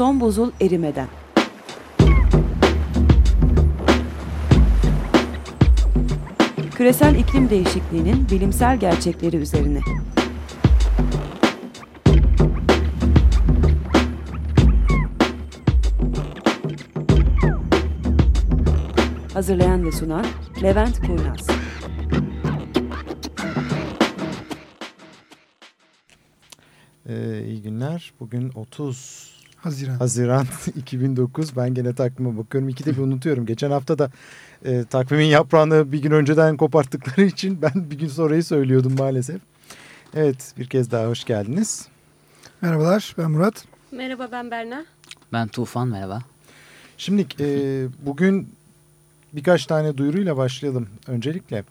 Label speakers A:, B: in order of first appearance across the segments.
A: Son buzul erimeden. Küresel iklim değişikliğinin bilimsel gerçekleri üzerine. Hazırlayan ve sunan Levent Kurnaz.
B: Ee, iyi günler. Bugün 30
C: Haziran.
B: Haziran 2009. Ben gene takvime bakıyorum. İkide bir unutuyorum. Geçen hafta da e, takvimin yaprağını bir gün önceden koparttıkları için ben bir gün sonrayı söylüyordum maalesef. Evet bir kez daha hoş geldiniz.
C: Merhabalar ben Murat.
D: Merhaba ben Berna.
E: Ben Tufan merhaba.
B: Şimdi e, bugün birkaç tane duyuruyla başlayalım. Öncelikle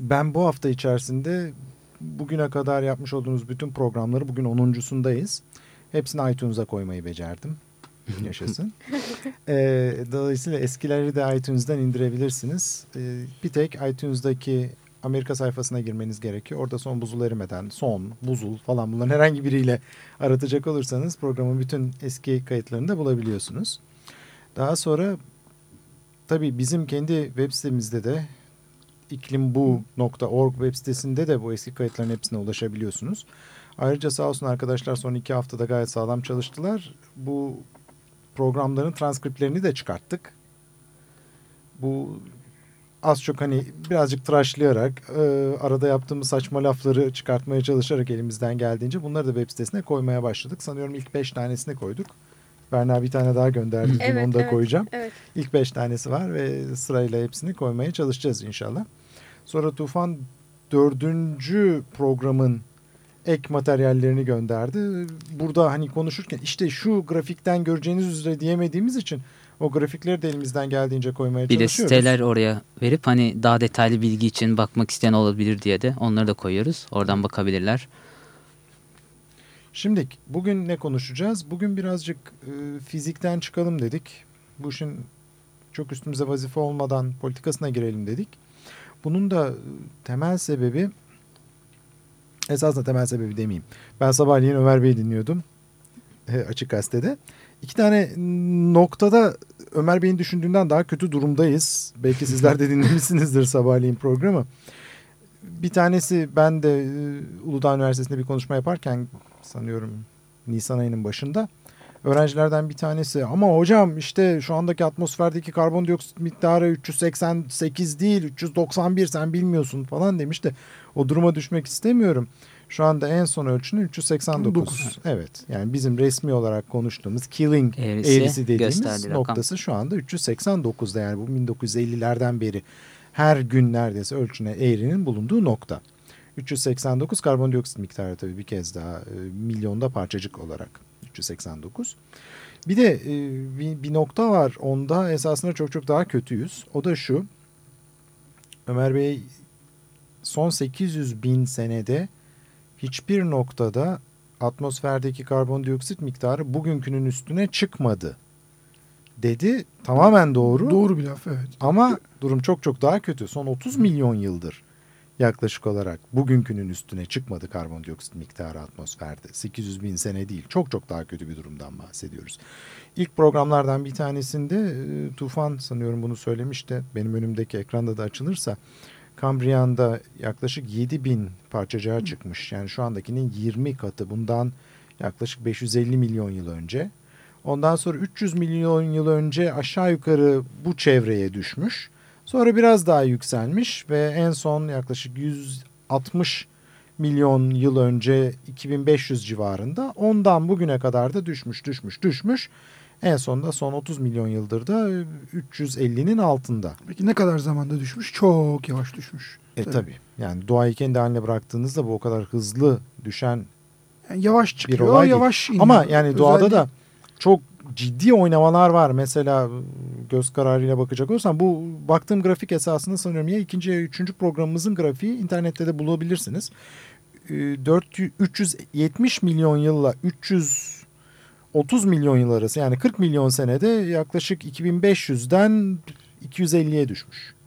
B: ben bu hafta içerisinde bugüne kadar yapmış olduğunuz bütün programları bugün 10.sundayız. Hepsini iTunes'a koymayı becerdim. Yaşasın. ee, dolayısıyla eskileri de iTunes'dan indirebilirsiniz. Ee, bir tek iTunes'daki Amerika sayfasına girmeniz gerekiyor. Orada son buzul erimeden, son, buzul falan bunların herhangi biriyle aratacak olursanız programın bütün eski kayıtlarını da bulabiliyorsunuz. Daha sonra tabii bizim kendi web sitemizde de iklimbu.org web sitesinde de bu eski kayıtların hepsine ulaşabiliyorsunuz. Ayrıca sağ olsun arkadaşlar son iki haftada gayet sağlam çalıştılar. Bu programların transkriplerini de çıkarttık. Bu az çok hani birazcık tıraşlayarak e, arada yaptığımız saçma lafları çıkartmaya çalışarak elimizden geldiğince bunları da web sitesine koymaya başladık. Sanıyorum ilk beş tanesini koyduk. Berna bir tane daha gönderdi.
D: Evet,
B: onu da
D: evet,
B: koyacağım.
D: Evet.
B: İlk beş tanesi var ve sırayla hepsini koymaya çalışacağız inşallah. Sonra Tufan dördüncü programın ek materyallerini gönderdi. Burada hani konuşurken işte şu grafikten göreceğiniz üzere diyemediğimiz için o grafikleri de elimizden geldiğince koymaya
E: Bir de
B: çalışıyoruz.
E: siteler oraya verip hani daha detaylı bilgi için bakmak isteyen olabilir diye de onları da koyuyoruz. Oradan bakabilirler.
B: Şimdi bugün ne konuşacağız? Bugün birazcık e, fizikten çıkalım dedik. Bu işin çok üstümüze vazife olmadan politikasına girelim dedik. Bunun da e, temel sebebi esasında temel sebebi demeyeyim. Ben sabahleyin Ömer Bey'i dinliyordum e, açık gazetede. İki tane noktada Ömer Bey'in düşündüğünden daha kötü durumdayız. Belki sizler de dinlemişsinizdir sabahleyin programı. Bir tanesi ben de e, Uludağ Üniversitesi'nde bir konuşma yaparken sanıyorum Nisan ayının başında öğrencilerden bir tanesi ama hocam işte şu andaki atmosferdeki karbondioksit miktarı 388 değil 391 sen bilmiyorsun falan demiş de o duruma düşmek istemiyorum. Şu anda en son ölçünü 389.
C: 9.
B: Evet yani bizim resmi olarak konuştuğumuz killing
E: Eğrisi,
B: eğrisi dediğimiz
E: gösterdiği rakam.
B: noktası şu anda 389'da yani bu 1950'lerden beri her gün neredeyse ölçüne eğrinin bulunduğu nokta. 389 karbondioksit miktarı tabii bir kez daha e, milyonda parçacık olarak 389. Bir de e, bir, bir nokta var onda esasında çok çok daha kötüyüz. O da şu Ömer Bey son 800 bin senede hiçbir noktada atmosferdeki karbondioksit miktarı bugünkünün üstüne çıkmadı dedi. Tamamen doğru.
C: Doğru bir laf evet.
B: Ama durum çok çok daha kötü. Son 30 milyon yıldır yaklaşık olarak bugünkünün üstüne çıkmadı karbondioksit miktarı atmosferde. 800 bin sene değil. Çok çok daha kötü bir durumdan bahsediyoruz. İlk programlardan bir tanesinde e, Tufan sanıyorum bunu söylemişti. Benim önümdeki ekranda da açılırsa Kambriyan'da yaklaşık 7 bin parçacığa çıkmış. Yani şu andakinin 20 katı. Bundan yaklaşık 550 milyon yıl önce. Ondan sonra 300 milyon yıl önce aşağı yukarı bu çevreye düşmüş. Sonra biraz daha yükselmiş ve en son yaklaşık 160 milyon yıl önce 2500 civarında ondan bugüne kadar da düşmüş düşmüş düşmüş. En sonunda son 30 milyon yıldır da 350'nin altında.
C: Peki ne kadar zamanda düşmüş? Çok yavaş düşmüş.
B: E tabi yani doğayı kendi haline bıraktığınızda bu o kadar hızlı düşen
C: Yani yavaş çıkıyor,
B: olay değil.
C: yavaş iniyor.
B: Ama yani doğada
C: Özelliği-
B: da çok ciddi oynamalar var. Mesela göz kararıyla bakacak olursan bu baktığım grafik esasında sanıyorum ya ikinci ya üçüncü programımızın grafiği internette de bulabilirsiniz. Ee, 400 370 milyon yılla 330 milyon yıl arası yani 40 milyon senede yaklaşık 2500'den 250'ye düşmüş.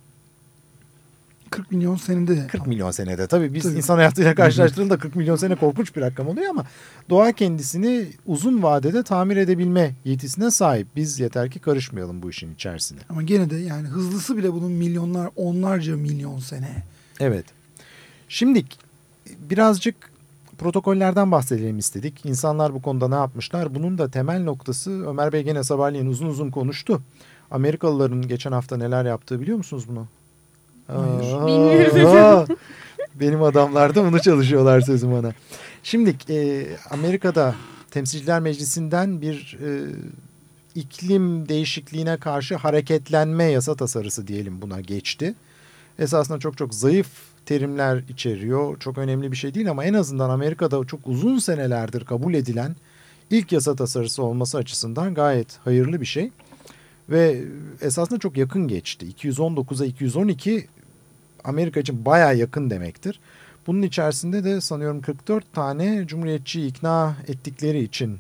C: 40 milyon senede de.
B: 40 milyon senede. Tabii biz
C: Tabii.
B: insan hayatıyla karşılaştırdığında 40 milyon sene korkunç bir rakam oluyor ama doğa kendisini uzun vadede tamir edebilme yetisine sahip. Biz yeter ki karışmayalım bu işin içerisine.
C: Ama gene de yani hızlısı bile bunun milyonlar, onlarca milyon sene.
B: Evet. Şimdi birazcık protokollerden bahsedelim istedik. İnsanlar bu konuda ne yapmışlar? Bunun da temel noktası Ömer Bey gene sabahleyin uzun uzun konuştu. Amerikalıların geçen hafta neler yaptığı biliyor musunuz bunu?
C: Hayır.
B: Aa,
D: Bilmiyorum.
B: aa. Benim adamlar da bunu çalışıyorlar sözüm ona. Şimdi e, Amerika'da Temsilciler Meclisi'nden bir e, iklim değişikliğine karşı hareketlenme yasa tasarısı diyelim buna geçti. Esasında çok çok zayıf terimler içeriyor. Çok önemli bir şey değil ama en azından Amerika'da çok uzun senelerdir kabul edilen ilk yasa tasarısı olması açısından gayet hayırlı bir şey. Ve esasında çok yakın geçti. 219'a 212 Amerika için baya yakın demektir. Bunun içerisinde de sanıyorum 44 tane cumhuriyetçi ikna ettikleri için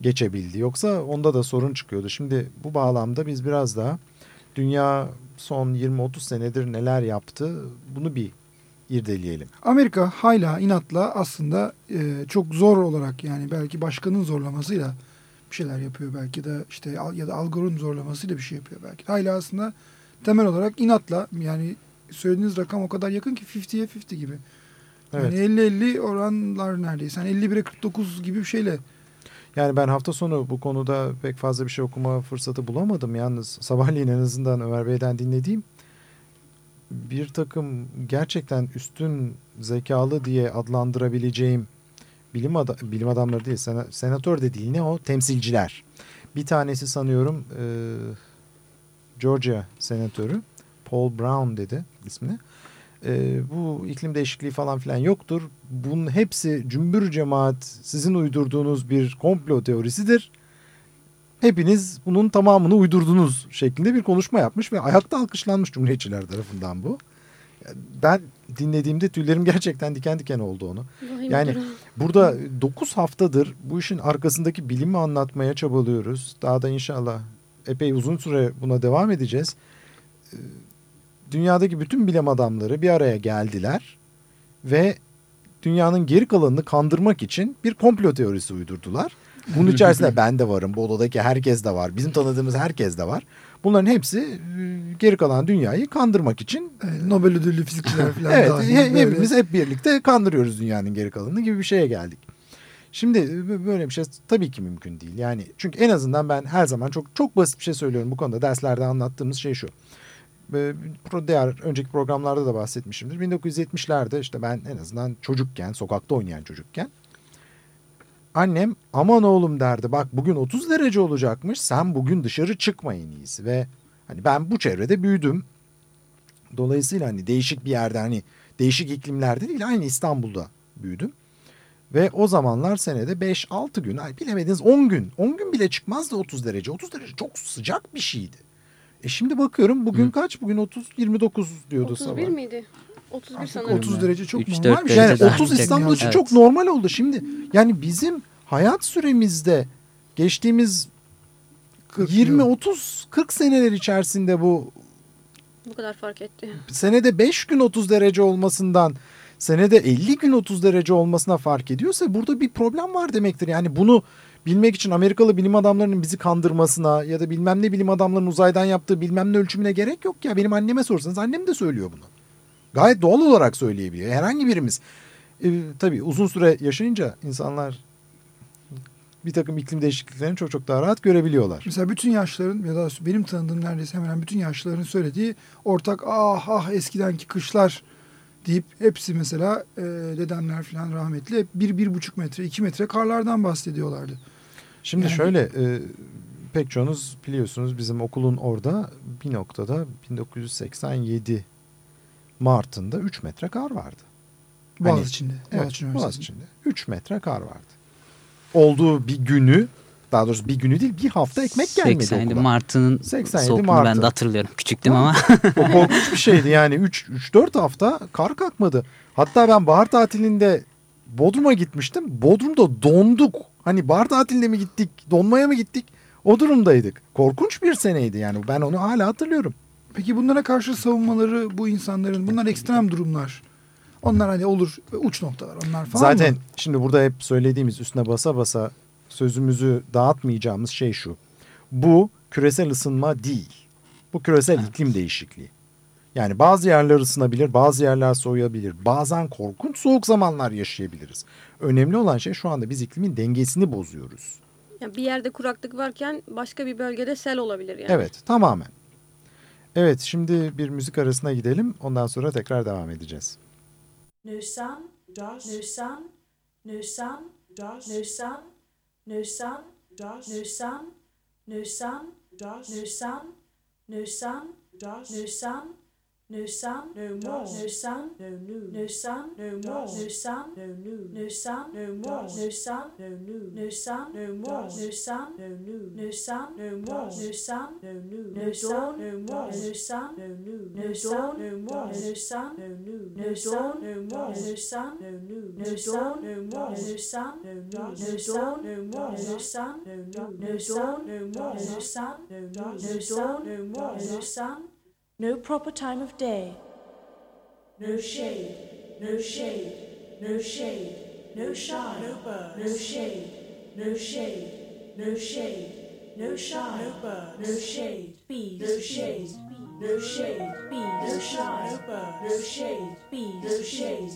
B: geçebildi. Yoksa onda da sorun çıkıyordu. Şimdi bu bağlamda biz biraz daha dünya son 20-30 senedir neler yaptı bunu bir irdeleyelim.
C: Amerika hala inatla aslında e, çok zor olarak yani belki başkanın zorlamasıyla bir şeyler yapıyor belki de işte al- ya da algoritm zorlamasıyla bir şey yapıyor belki. Hala aslında temel olarak inatla yani söylediğiniz rakam o kadar yakın ki 50'ye 50 gibi.
B: Evet.
C: Yani 50-50 oranlar neredeyse. Yani 51'e 49 gibi bir şeyle.
B: Yani ben hafta sonu bu konuda pek fazla bir şey okuma fırsatı bulamadım. Yalnız sabahleyin en azından Ömer Bey'den dinlediğim bir takım gerçekten üstün zekalı diye adlandırabileceğim bilim, ada- bilim adamları değil, sena- senatör de değil ne o temsilciler. Bir tanesi sanıyorum e, Georgia senatörü Paul Brown dedi ismini. E, bu iklim değişikliği falan filan yoktur. Bunun hepsi cümbür cemaat sizin uydurduğunuz bir komplo teorisidir. Hepiniz bunun tamamını uydurdunuz şeklinde bir konuşma yapmış ve ayakta alkışlanmış Cumhuriyetçiler tarafından bu. Ben dinlediğimde tüylerim gerçekten diken diken oldu onu.
D: Vahim
B: Yani
D: durum.
B: burada 9 haftadır bu işin arkasındaki bilimi anlatmaya çabalıyoruz. Daha da inşallah epey uzun süre buna devam edeceğiz. Dünyadaki bütün bilim adamları bir araya geldiler ve dünyanın geri kalanını kandırmak için bir komplo teorisi uydurdular. Bunun içerisinde ben de varım, bu odadaki herkes de var, bizim tanıdığımız herkes de var. Bunların hepsi e, geri kalan dünyayı kandırmak için
C: e, Nobel ödüllü fizikçiler falan
B: Evet he- hepimiz hep birlikte kandırıyoruz dünyanın geri kalanını gibi bir şeye geldik. Şimdi b- böyle bir şey tabii ki mümkün değil. Yani çünkü en azından ben her zaman çok çok basit bir şey söylüyorum bu konuda derslerde anlattığımız şey şu. Diğer önceki programlarda da bahsetmişimdir. 1970'lerde işte ben en azından çocukken, sokakta oynayan çocukken annem aman oğlum derdi bak bugün 30 derece olacakmış sen bugün dışarı çıkma en iyisi ve hani ben bu çevrede büyüdüm. Dolayısıyla hani değişik bir yerde hani değişik iklimlerde değil aynı İstanbul'da büyüdüm. Ve o zamanlar senede 5-6 gün bilemediniz 10 gün 10 gün bile çıkmazdı 30 derece. 30 derece çok sıcak bir şeydi. E şimdi bakıyorum bugün
E: Hı.
B: kaç? Bugün 30 29 diyordu
D: 31
B: sabah.
D: miydi? 31
C: Artık
D: sanırım.
C: 30 derece çok normal şey.
B: Yani
E: derece daha
B: 30
E: yüksek.
B: İstanbul için
E: Evet.
B: çok normal oldu. Şimdi yani bizim hayat süremizde geçtiğimiz
C: 40
B: 20
C: yıl.
B: 30 40 seneler içerisinde bu
D: Bu kadar fark etti.
B: senede 5 gün 30 derece olmasından senede 50 gün 30 derece olmasına fark ediyorsa burada bir problem var demektir. Yani bunu bilmek için Amerikalı bilim adamlarının bizi kandırmasına ya da bilmem ne bilim adamlarının uzaydan yaptığı bilmem ne ölçümüne gerek yok ya. Benim anneme sorsanız annem de söylüyor bunu. Gayet doğal olarak söyleyebiliyor. Herhangi birimiz. Ee, tabii uzun süre yaşayınca insanlar bir takım iklim değişikliklerini çok çok daha rahat görebiliyorlar.
C: Mesela bütün yaşların ya da benim tanıdığım neredeyse hemen bütün yaşlıların söylediği ortak ah ah eskidenki kışlar deyip hepsi mesela e, dedemler falan rahmetli hep bir, bir buçuk metre, iki metre karlardan bahsediyorlardı.
B: Şimdi
C: Yani-
B: şöyle e, pek çoğunuz biliyorsunuz bizim okulun orada bir noktada 1987 Mart'ında 3 metre kar vardı.
C: Boğaz
B: Hani-
C: içinde.
B: Evet. Boğaziçi'nde 3 metre kar vardı. Olduğu bir günü daha doğrusu bir günü değil bir hafta ekmek gelmedi
E: 87
B: okula.
E: Mart'ın
B: 87
E: soğukluğunu ben
B: Mart'ı.
E: de hatırlıyorum. Küçüktüm ama.
B: O korkunç bir şeydi yani 3-4 hafta kar kalkmadı. Hatta ben bahar tatilinde Bodrum'a gitmiştim. Bodrum'da donduk. Hani bahar tatiline mi gittik, donmaya mı gittik? O durumdaydık. Korkunç bir seneydi yani ben onu hala hatırlıyorum.
C: Peki bunlara karşı savunmaları bu insanların bunlar ekstrem durumlar. Onlar hani olur uç noktalar onlar falan
B: Zaten
C: mı?
B: şimdi burada hep söylediğimiz üstüne basa basa sözümüzü dağıtmayacağımız şey şu. Bu küresel ısınma değil. Bu küresel iklim değişikliği. Yani bazı yerler ısınabilir, bazı yerler soğuyabilir. Bazen korkunç soğuk zamanlar yaşayabiliriz. Önemli olan şey şu anda biz iklimin dengesini bozuyoruz.
D: Yani bir yerde kuraklık varken başka bir bölgede sel olabilir yani.
B: Evet, tamamen. Evet, şimdi bir müzik arasına gidelim. Ondan sonra tekrar devam edeceğiz.
F: no sun, no sun, no sun, no sun, no sun, Nous sommes, nous monde, nous sommes, nous nous, nous sommes, nous monde, nous sommes, nous nous, nous sommes, nous monde, nous sommes, nous nous, nous sommes, nous monde, nous sommes, nous nous, nous sommes, nous monde, nous sommes, nous nous, nous sommes, nous monde, nous sommes, nous nous, nous sommes, nous monde, nous sommes, nous nous, nous sommes, nous nous sommes, nous nous, nous sommes, nous monde, nous sommes, nous, sommes, nous monde, nous sommes, no more, no sun, no new, no dawn, no more, no sun. No proper time of day. No shade, no shade, no shade, no shine, no bird, no shade, no shade, no shade, no shine, no bird, no shade, bees, no shade, no shade, bees, no shine, no bird, no shade, bees, no shade,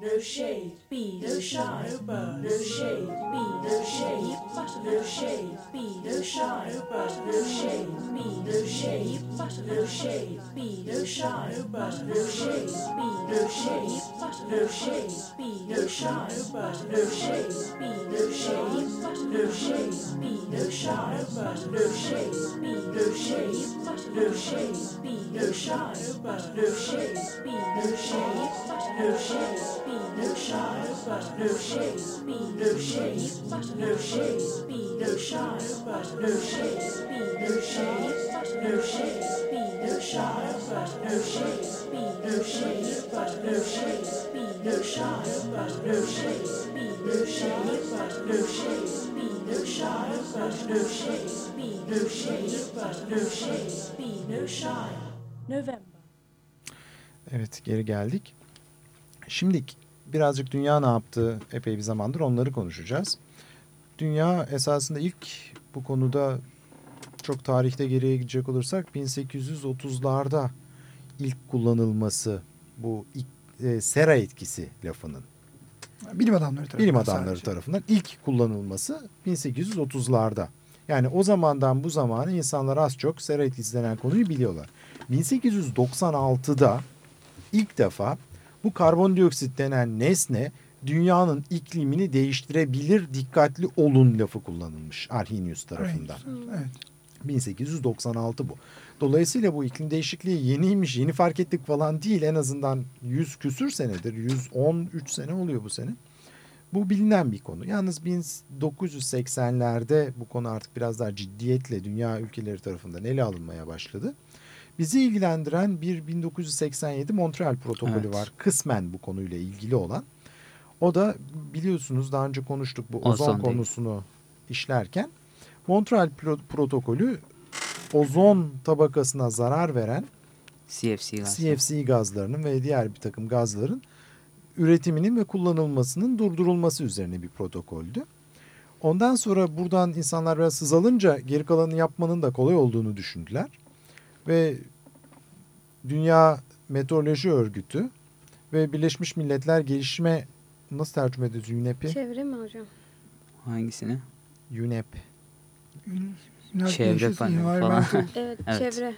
F: no shade, bees, no shine, no bird, no shade, bees, no shade, no shade, be no shy, but no shade, be no shade, but no shade, be no shy, but no shade, be no shade, but no shade, be no shy, but no shade, be no shade, but no shade, be no shy, but no shade, be no shade, but no shade, be no shy, but no shade, be no shade, but no shade, be no shy, but no shade, be no shade, but no shade, be
B: Evet geri geldik. Şimdi birazcık dünya ne yaptı epey bir zamandır onları konuşacağız. Dünya esasında ilk bu konuda çok tarihte geriye gidecek olursak 1830'larda ilk kullanılması bu ilk, e, sera etkisi lafının
C: Bilim adamları tarafından.
B: bilim adamları
C: sadece.
B: tarafından ilk kullanılması 1830'larda. Yani o zamandan bu zamana insanlar az çok sera etkisi denen konuyu biliyorlar. 1896'da ilk defa bu karbondioksit denen nesne dünyanın iklimini değiştirebilir dikkatli olun lafı kullanılmış Arrhenius tarafından.
C: Evet.
B: 1896 bu. Dolayısıyla bu iklim değişikliği yeniymiş, yeni fark ettik falan değil. En azından 100 küsür senedir, 113 sene oluyor bu sene. Bu bilinen bir konu. Yalnız 1980'lerde bu konu artık biraz daha ciddiyetle dünya ülkeleri tarafından ele alınmaya başladı. Bizi ilgilendiren bir 1987 Montreal protokolü
E: Evet.
B: var. Kısmen bu konuyla ilgili olan. O da biliyorsunuz daha önce konuştuk bu ozon,
E: Ozon değil.
B: konusunu işlerken. Montreal Pro- protokolü ozon tabakasına zarar veren
E: CFC.
B: CFC gazlarının ve diğer bir takım gazların üretiminin ve kullanılmasının durdurulması üzerine bir protokoldü. Ondan sonra buradan insanlar biraz hızalınca geri kalanını yapmanın da kolay olduğunu düşündüler. Ve Dünya Meteoroloji Örgütü ve Birleşmiş Milletler Gelişme nasıl tercüme ediyoruz UNEP'i?
D: Çevre mi hocam?
E: Hangisini?
B: UNEP.
E: Çevre paneli
C: Environmental-
D: Evet,
E: Evet.
D: çevre.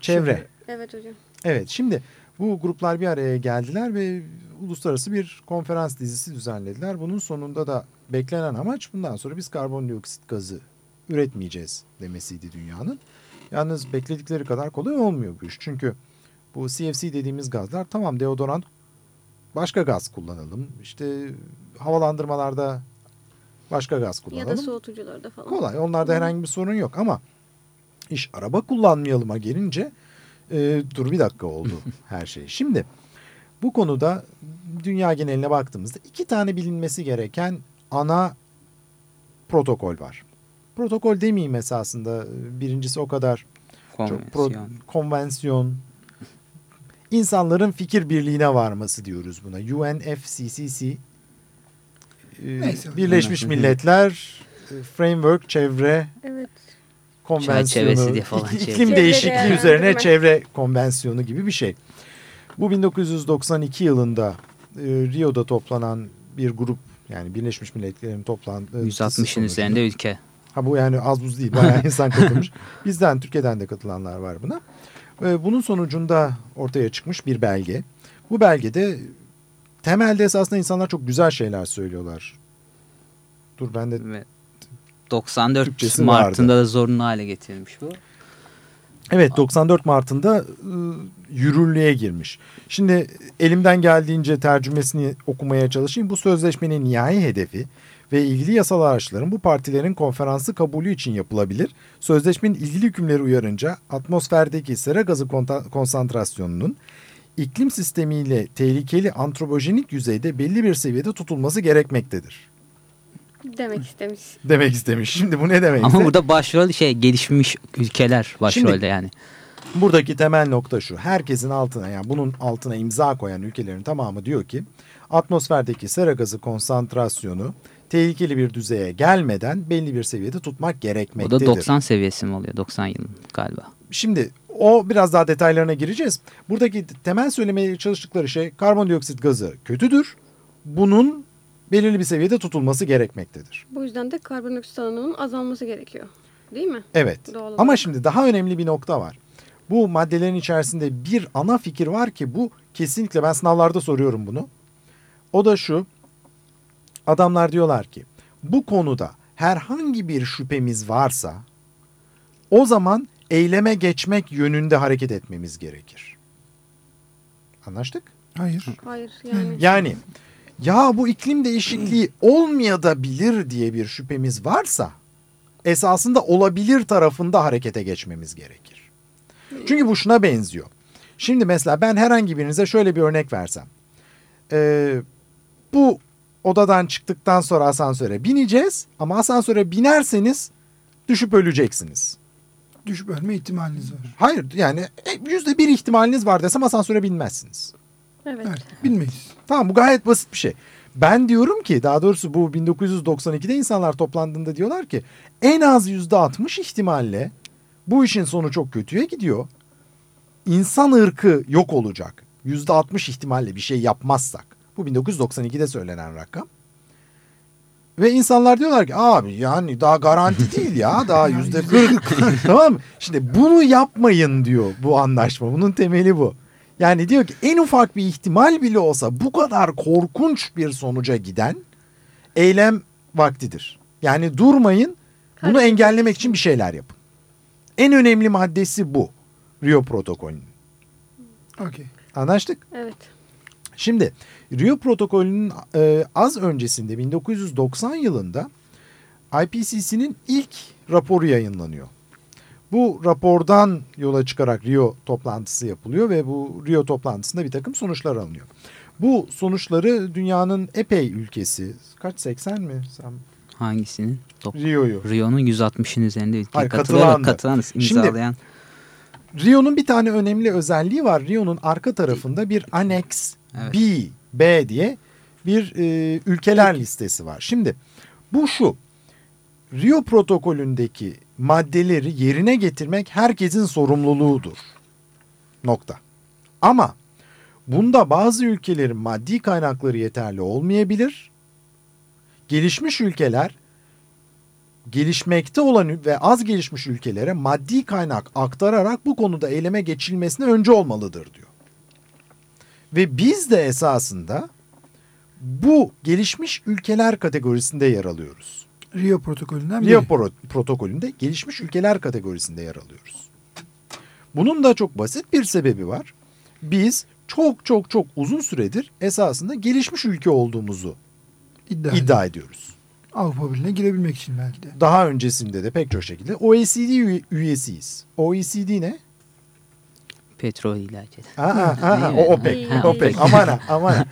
B: Çevre.
D: Evet hocam.
B: Evet şimdi bu gruplar bir araya geldiler ve uluslararası bir konferans dizisi düzenlediler. Bunun sonunda da beklenen amaç bundan sonra biz karbondioksit gazı üretmeyeceğiz demesiydi dünyanın. Yalnız bekledikleri kadar kolay olmuyor bu iş. Çünkü bu CFC dediğimiz gazlar tamam deodorant başka gaz kullanalım. İşte havalandırmalarda başka gaz
D: Ya
B: kullanalım.
D: da soğutucularda falan.
B: Kolay. Onlarda herhangi bir sorun yok ama iş araba kullanmayalıma gelince e, dur bir dakika oldu her şey. Şimdi bu konuda dünya geneline baktığımızda iki tane bilinmesi gereken ana protokol var. Protokol demeyeyim esasında. Birincisi o kadar Çok pro-
E: Konvansiyon.
B: İnsanların fikir birliğine varması diyoruz buna. UNFCCC e,
C: Neyse.
B: Birleşmiş. Milletler e, Framework Çevre
D: Evet.
B: Konvansiyonu,
E: Çerçevesi diye falan
B: iklim.
D: Çevre
B: değişikliği
D: değerlendirme.
B: üzerine çevre konvansiyonu gibi bir şey. Bu 1992 yılında e, Rio'da toplanan bir grup yani Birleşmiş Milletler'in toplantısı
E: 160'ın
B: sonucunda-
E: üzerinde ülke.
B: Ha bu yani az buz değil bayağı insan katılmış. Bizden Türkiye'den de katılanlar var buna. E, bunun sonucunda ortaya çıkmış bir belge. Bu belgede temelde esasında insanlar çok güzel şeyler söylüyorlar. Dur ben de
E: Ve 94
B: Türkçesi
E: Mart'ında da zorunlu hale getirilmiş bu.
B: Evet 94 Mart'ında e, yürürlüğe girmiş. Şimdi elimden geldiğince tercümesini okumaya çalışayım. Bu sözleşmenin nihai hedefi ve ilgili yasal araçların bu partilerin konferansı kabulü için yapılabilir. Sözleşmenin ilgili hükümleri uyarınca atmosferdeki sera gazı konsantrasyonunun iklim sistemiyle tehlikeli antropojenik yüzeyde belli bir seviyede tutulması gerekmektedir.
D: Demek istemiş.
B: Demek istemiş. Şimdi bu ne demek?
E: Ama burada başrol şey gelişmiş ülkeler başrolde
B: Şimdi-
E: yani.
B: Buradaki temel nokta şu. Herkesin altına yani bunun altına imza koyan ülkelerin tamamı diyor ki atmosferdeki sera gazı konsantrasyonu tehlikeli bir düzeye gelmeden belli bir seviyede tutmak
E: O
B: gerekmektedir.
E: da 90 seviyesi mi oluyor? 90 yılın galiba.
B: Şimdi o biraz daha detaylarına gireceğiz. Buradaki temel söylemeye çalıştıkları şey karbondioksit gazı kötüdür. Bunun belirli bir seviyede tutulması gerekmektedir.
D: Bu yüzden de karbondioksit salınımının azalması gerekiyor. Değil mi?
B: Evet.
D: Doğal
B: Ama şimdi daha önemli bir nokta var. Bu maddelerin içerisinde bir ana fikir var ki bu kesinlikle ben sınavlarda soruyorum bunu. O da şu. Adamlar diyorlar ki bu konuda herhangi bir şüphemiz varsa o zaman eyleme geçmek yönünde hareket etmemiz gerekir. Anlaştık?
C: Hayır.
D: Hayır yani.
B: Yani ya bu iklim değişikliği olmayabilir diye bir şüphemiz varsa esasında olabilir tarafında harekete geçmemiz gerekir. Çünkü bu şuna benziyor. Şimdi mesela ben herhangi birinize şöyle bir örnek versem. Ee, bu odadan çıktıktan sonra asansöre bineceğiz ama asansöre binerseniz düşüp öleceksiniz.
C: Düşüp ölme ihtimaliniz var.
B: Hayır yani e, yüzde bir ihtimaliniz var desem asansöre binmezsiniz.
D: Evet.
C: Evet. Bilmeyiz.
B: Tamam bu gayet basit bir şey. Ben diyorum ki daha doğrusu bu 1992'de insanlar toplandığında diyorlar ki en az yüzde 60 ihtimalle bu işin sonu çok kötüye gidiyor. İnsan ırkı yok olacak. Yüzde 60 ihtimalle bir şey yapmazsak. Bu 1992'de söylenen rakam. Ve insanlar diyorlar ki abi yani daha garanti değil ya daha yüzde 40 tamam mı? Şimdi bunu yapmayın diyor bu anlaşma. Bunun temeli bu. Yani diyor ki en ufak bir ihtimal bile olsa bu kadar korkunç bir sonuca giden eylem vaktidir. Yani durmayın bunu
D: Hareket
B: engellemek için bir şeyler yapın. En önemli maddesi bu Rio protokolünün.
C: Okey.
B: Anlaştık?
D: Evet.
B: Şimdi Rio protokolünün e, az öncesinde 1990 yılında IPCC'nin ilk raporu yayınlanıyor. Bu rapordan yola çıkarak Rio toplantısı yapılıyor ve bu Rio toplantısında bir takım sonuçlar alınıyor. Bu sonuçları dünyanın epey ülkesi kaç 80 mi? Sen,
E: Hangisinin?
B: Rio'yu.
E: Rio'nun 160'ın üzerinde ülke
B: Hayır.
E: Katılan,
B: Şimdi-
E: imzalayan.
B: Rio'nun bir tane önemli özelliği var. Rio'nun arka tarafında bir Annex
E: Evet.
B: B, B diye bir e, ülkeler listesi var. Şimdi bu şu. Rio protokolündeki maddeleri yerine getirmek herkesin sorumluluğudur. Nokta. Ama bunda bazı ülkelerin maddi kaynakları yeterli olmayabilir. Gelişmiş ülkeler gelişmekte olan ve az gelişmiş ülkelere maddi kaynak aktararak bu konuda eyleme geçilmesine önce olmalıdır diyor. Ve biz de esasında bu gelişmiş ülkeler kategorisinde yer alıyoruz.
C: Rio protokolünden biri.
B: Rio Pro- protokolünde gelişmiş ülkeler kategorisinde yer alıyoruz. Bunun da çok basit bir sebebi var. Biz çok çok çok uzun süredir esasında gelişmiş ülke olduğumuzu
C: iddia,
B: iddia ediyoruz.
C: Avrupa Birliği'ne girebilmek için belki de.
B: Daha öncesinde de pek çok şekilde OECD üye- üyesiyiz. OECD ne?
E: Petrol ilacı.
B: Aa, aa, o OPEC.
D: Ha,
B: OPEC. Aman aman.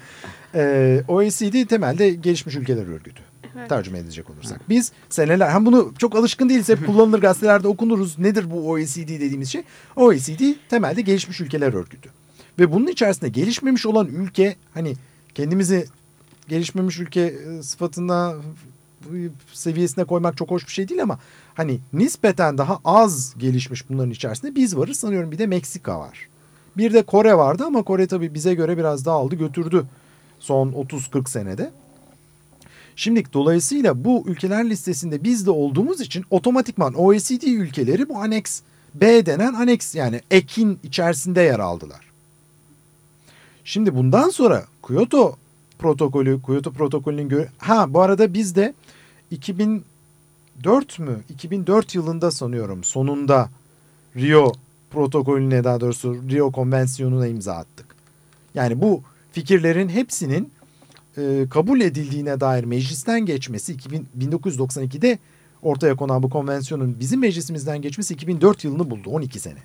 B: Ee, OECD temelde gelişmiş ülkeler örgütü.
D: Evet.
B: tercüme edecek olursak. Biz seneler hem bunu çok alışkın değiliz hep kullanılır gazetelerde okunuruz. Nedir bu OECD dediğimiz şey? OECD temelde gelişmiş ülkeler örgütü. Ve bunun içerisinde gelişmemiş olan ülke hani kendimizi gelişmemiş ülke e, sıfatına seviyesine koymak çok hoş bir şey değil ama hani nispeten daha az gelişmiş bunların içerisinde biz varız sanıyorum bir de Meksika var. Bir de Kore vardı ama Kore tabii bize göre biraz daha aldı götürdü son 30-40 senede. Şimdi dolayısıyla bu ülkeler listesinde biz de olduğumuz için otomatikman OECD ülkeleri bu aneks B denen aneks yani ekin içerisinde yer aldılar. Şimdi bundan sonra Kyoto protokolü, Kyoto protokolünün gö- ha bu arada biz de 2004 mü? 2004 yılında sanıyorum sonunda Rio protokolüne daha doğrusu Rio konvansiyonuna imza attık. Yani bu fikirlerin hepsinin e, kabul edildiğine dair meclisten geçmesi 2000, 1992'de ortaya konan bu konvansiyonun bizim meclisimizden geçmesi 2004 yılını buldu 12 sene.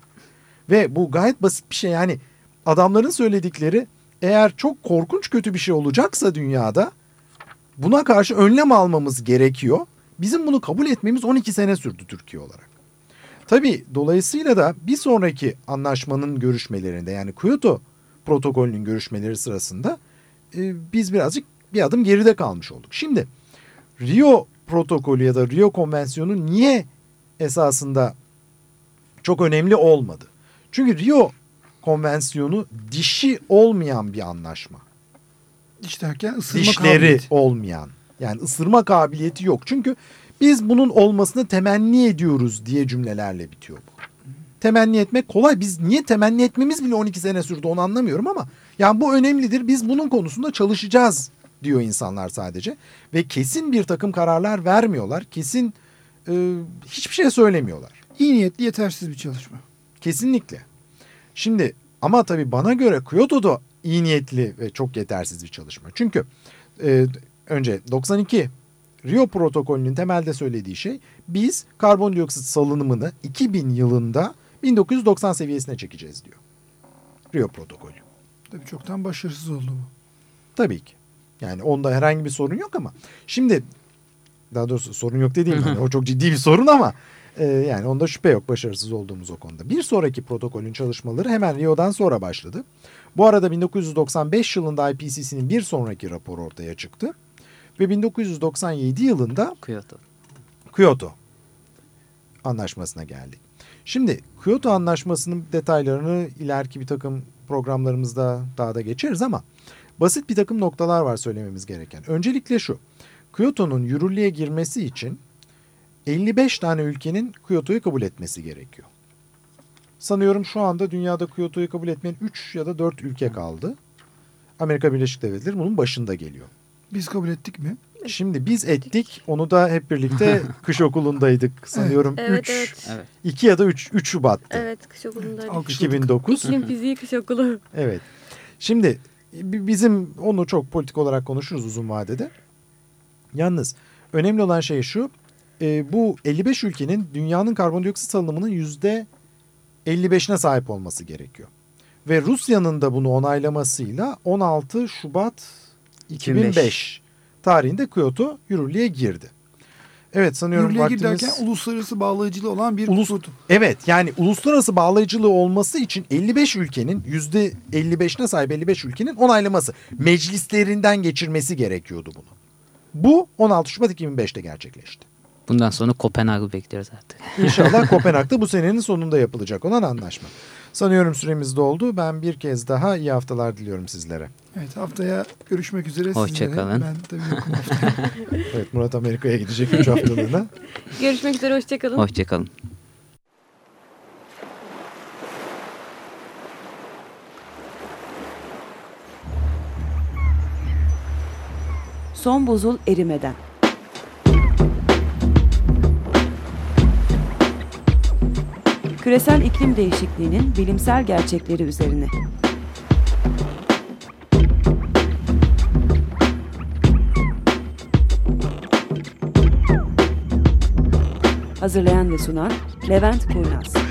B: Ve bu gayet basit bir şey yani adamların söyledikleri eğer çok korkunç kötü bir şey olacaksa dünyada buna karşı önlem almamız gerekiyor. Bizim bunu kabul etmemiz 12 sene sürdü Türkiye olarak. Tabii dolayısıyla da bir sonraki anlaşmanın görüşmelerinde yani Kyoto protokolünün görüşmeleri sırasında e, biz birazcık bir adım geride kalmış olduk. Şimdi Rio protokolü ya da Rio konvansiyonu niye esasında çok önemli olmadı? Çünkü Rio konvansiyonu dişi olmayan bir anlaşma.
C: Diş derken ısırma
B: Dişleri
C: kabiliyeti.
B: olmayan. Yani ısırma kabiliyeti yok. Çünkü biz bunun olmasını temenni ediyoruz diye cümlelerle bitiyor bu. Temenni etmek kolay. Biz niye temenni etmemiz bile 12 sene sürdü onu anlamıyorum ama yani bu önemlidir. Biz bunun konusunda çalışacağız diyor insanlar sadece. Ve kesin bir takım kararlar vermiyorlar. Kesin e, hiçbir şey söylemiyorlar.
C: İyi niyetli yetersiz bir çalışma.
B: Kesinlikle. Şimdi ama tabii bana göre Kyoto'da iyi niyetli ve çok yetersiz bir çalışma. Çünkü e, önce 92 Rio protokolünün temelde söylediği şey biz karbondioksit salınımını 2000 yılında 1990 seviyesine çekeceğiz diyor. Rio protokolü.
C: Tabii çoktan başarısız oldu bu.
B: Tabii ki. Yani onda herhangi bir sorun yok ama şimdi daha doğrusu sorun yok dediğim hani o çok ciddi bir sorun ama e, yani onda şüphe yok başarısız olduğumuz o konuda. Bir sonraki protokolün çalışmaları hemen Rio'dan sonra başladı. Bu arada 1995 yılında IPCC'nin bir sonraki raporu ortaya çıktı. Ve 1997 yılında
E: Kyoto.
B: Kyoto anlaşmasına geldik. Şimdi Kyoto anlaşmasının detaylarını ileriki bir takım programlarımızda daha da geçeriz ama basit bir takım noktalar var söylememiz gereken. Öncelikle şu. Kyoto'nun yürürlüğe girmesi için 55 tane ülkenin Kyoto'yu kabul etmesi gerekiyor. Sanıyorum şu anda dünyada Kyoto'yu kabul etmeyen 3 ya da 4 ülke kaldı. Amerika Birleşik Devletleri bunun başında geliyor.
C: Biz kabul ettik mi?
B: Şimdi biz ettik. Onu da hep birlikte kış okulundaydık. Sanıyorum 3,
D: Evet evet.
E: Evet.
B: 2 ya da 3, 3 Şubat'tı.
D: Evet kış okulundaydık.
C: Alkışladık.
B: 2009.
D: İklim fiziği kış okulu.
B: Evet. Şimdi bi- bizim onu çok politik olarak konuşuruz uzun vadede. Yalnız önemli olan şey şu. E, bu 55 ülkenin dünyanın karbondioksit salınımının yüzde 55'ine sahip olması gerekiyor. Ve Rusya'nın da bunu onaylamasıyla 16 Şubat 2005,
E: 2005
B: tarihinde Kyoto yürürlüğe girdi. Evet sanıyorum
C: Yürürlüğe
B: vaktimiz...
C: giderken uluslararası bağlayıcılığı olan bir
B: Ulus-
C: proto-
B: Evet yani uluslararası bağlayıcılığı olması için 55 ülkenin yüzde 55'ine sahip 55 ülkenin onaylaması. Meclislerinden geçirmesi gerekiyordu bunu. Bu 16 Şubat 2005'te gerçekleşti.
E: Bundan sonra Kopenhag'ı bekliyoruz artık.
B: İnşallah Kopenhag'da bu senenin sonunda yapılacak olan anlaşma. Sanıyorum süremiz doldu. Ben bir kez daha iyi haftalar diliyorum sizlere.
C: Evet haftaya görüşmek üzere
E: Hoşça
C: sizlere.
E: kalın.
C: Ben tabii yokum haftaya.
B: Evet Murat Amerika'ya gidecek 3 haftalığına.
D: Görüşmek üzere hoşçakalın.
E: Hoşçakalın.
A: Son buzul erimeden. Küresel iklim değişikliğinin bilimsel gerçekleri üzerine. Hazırlayan ve sunan Levent Kurnaz.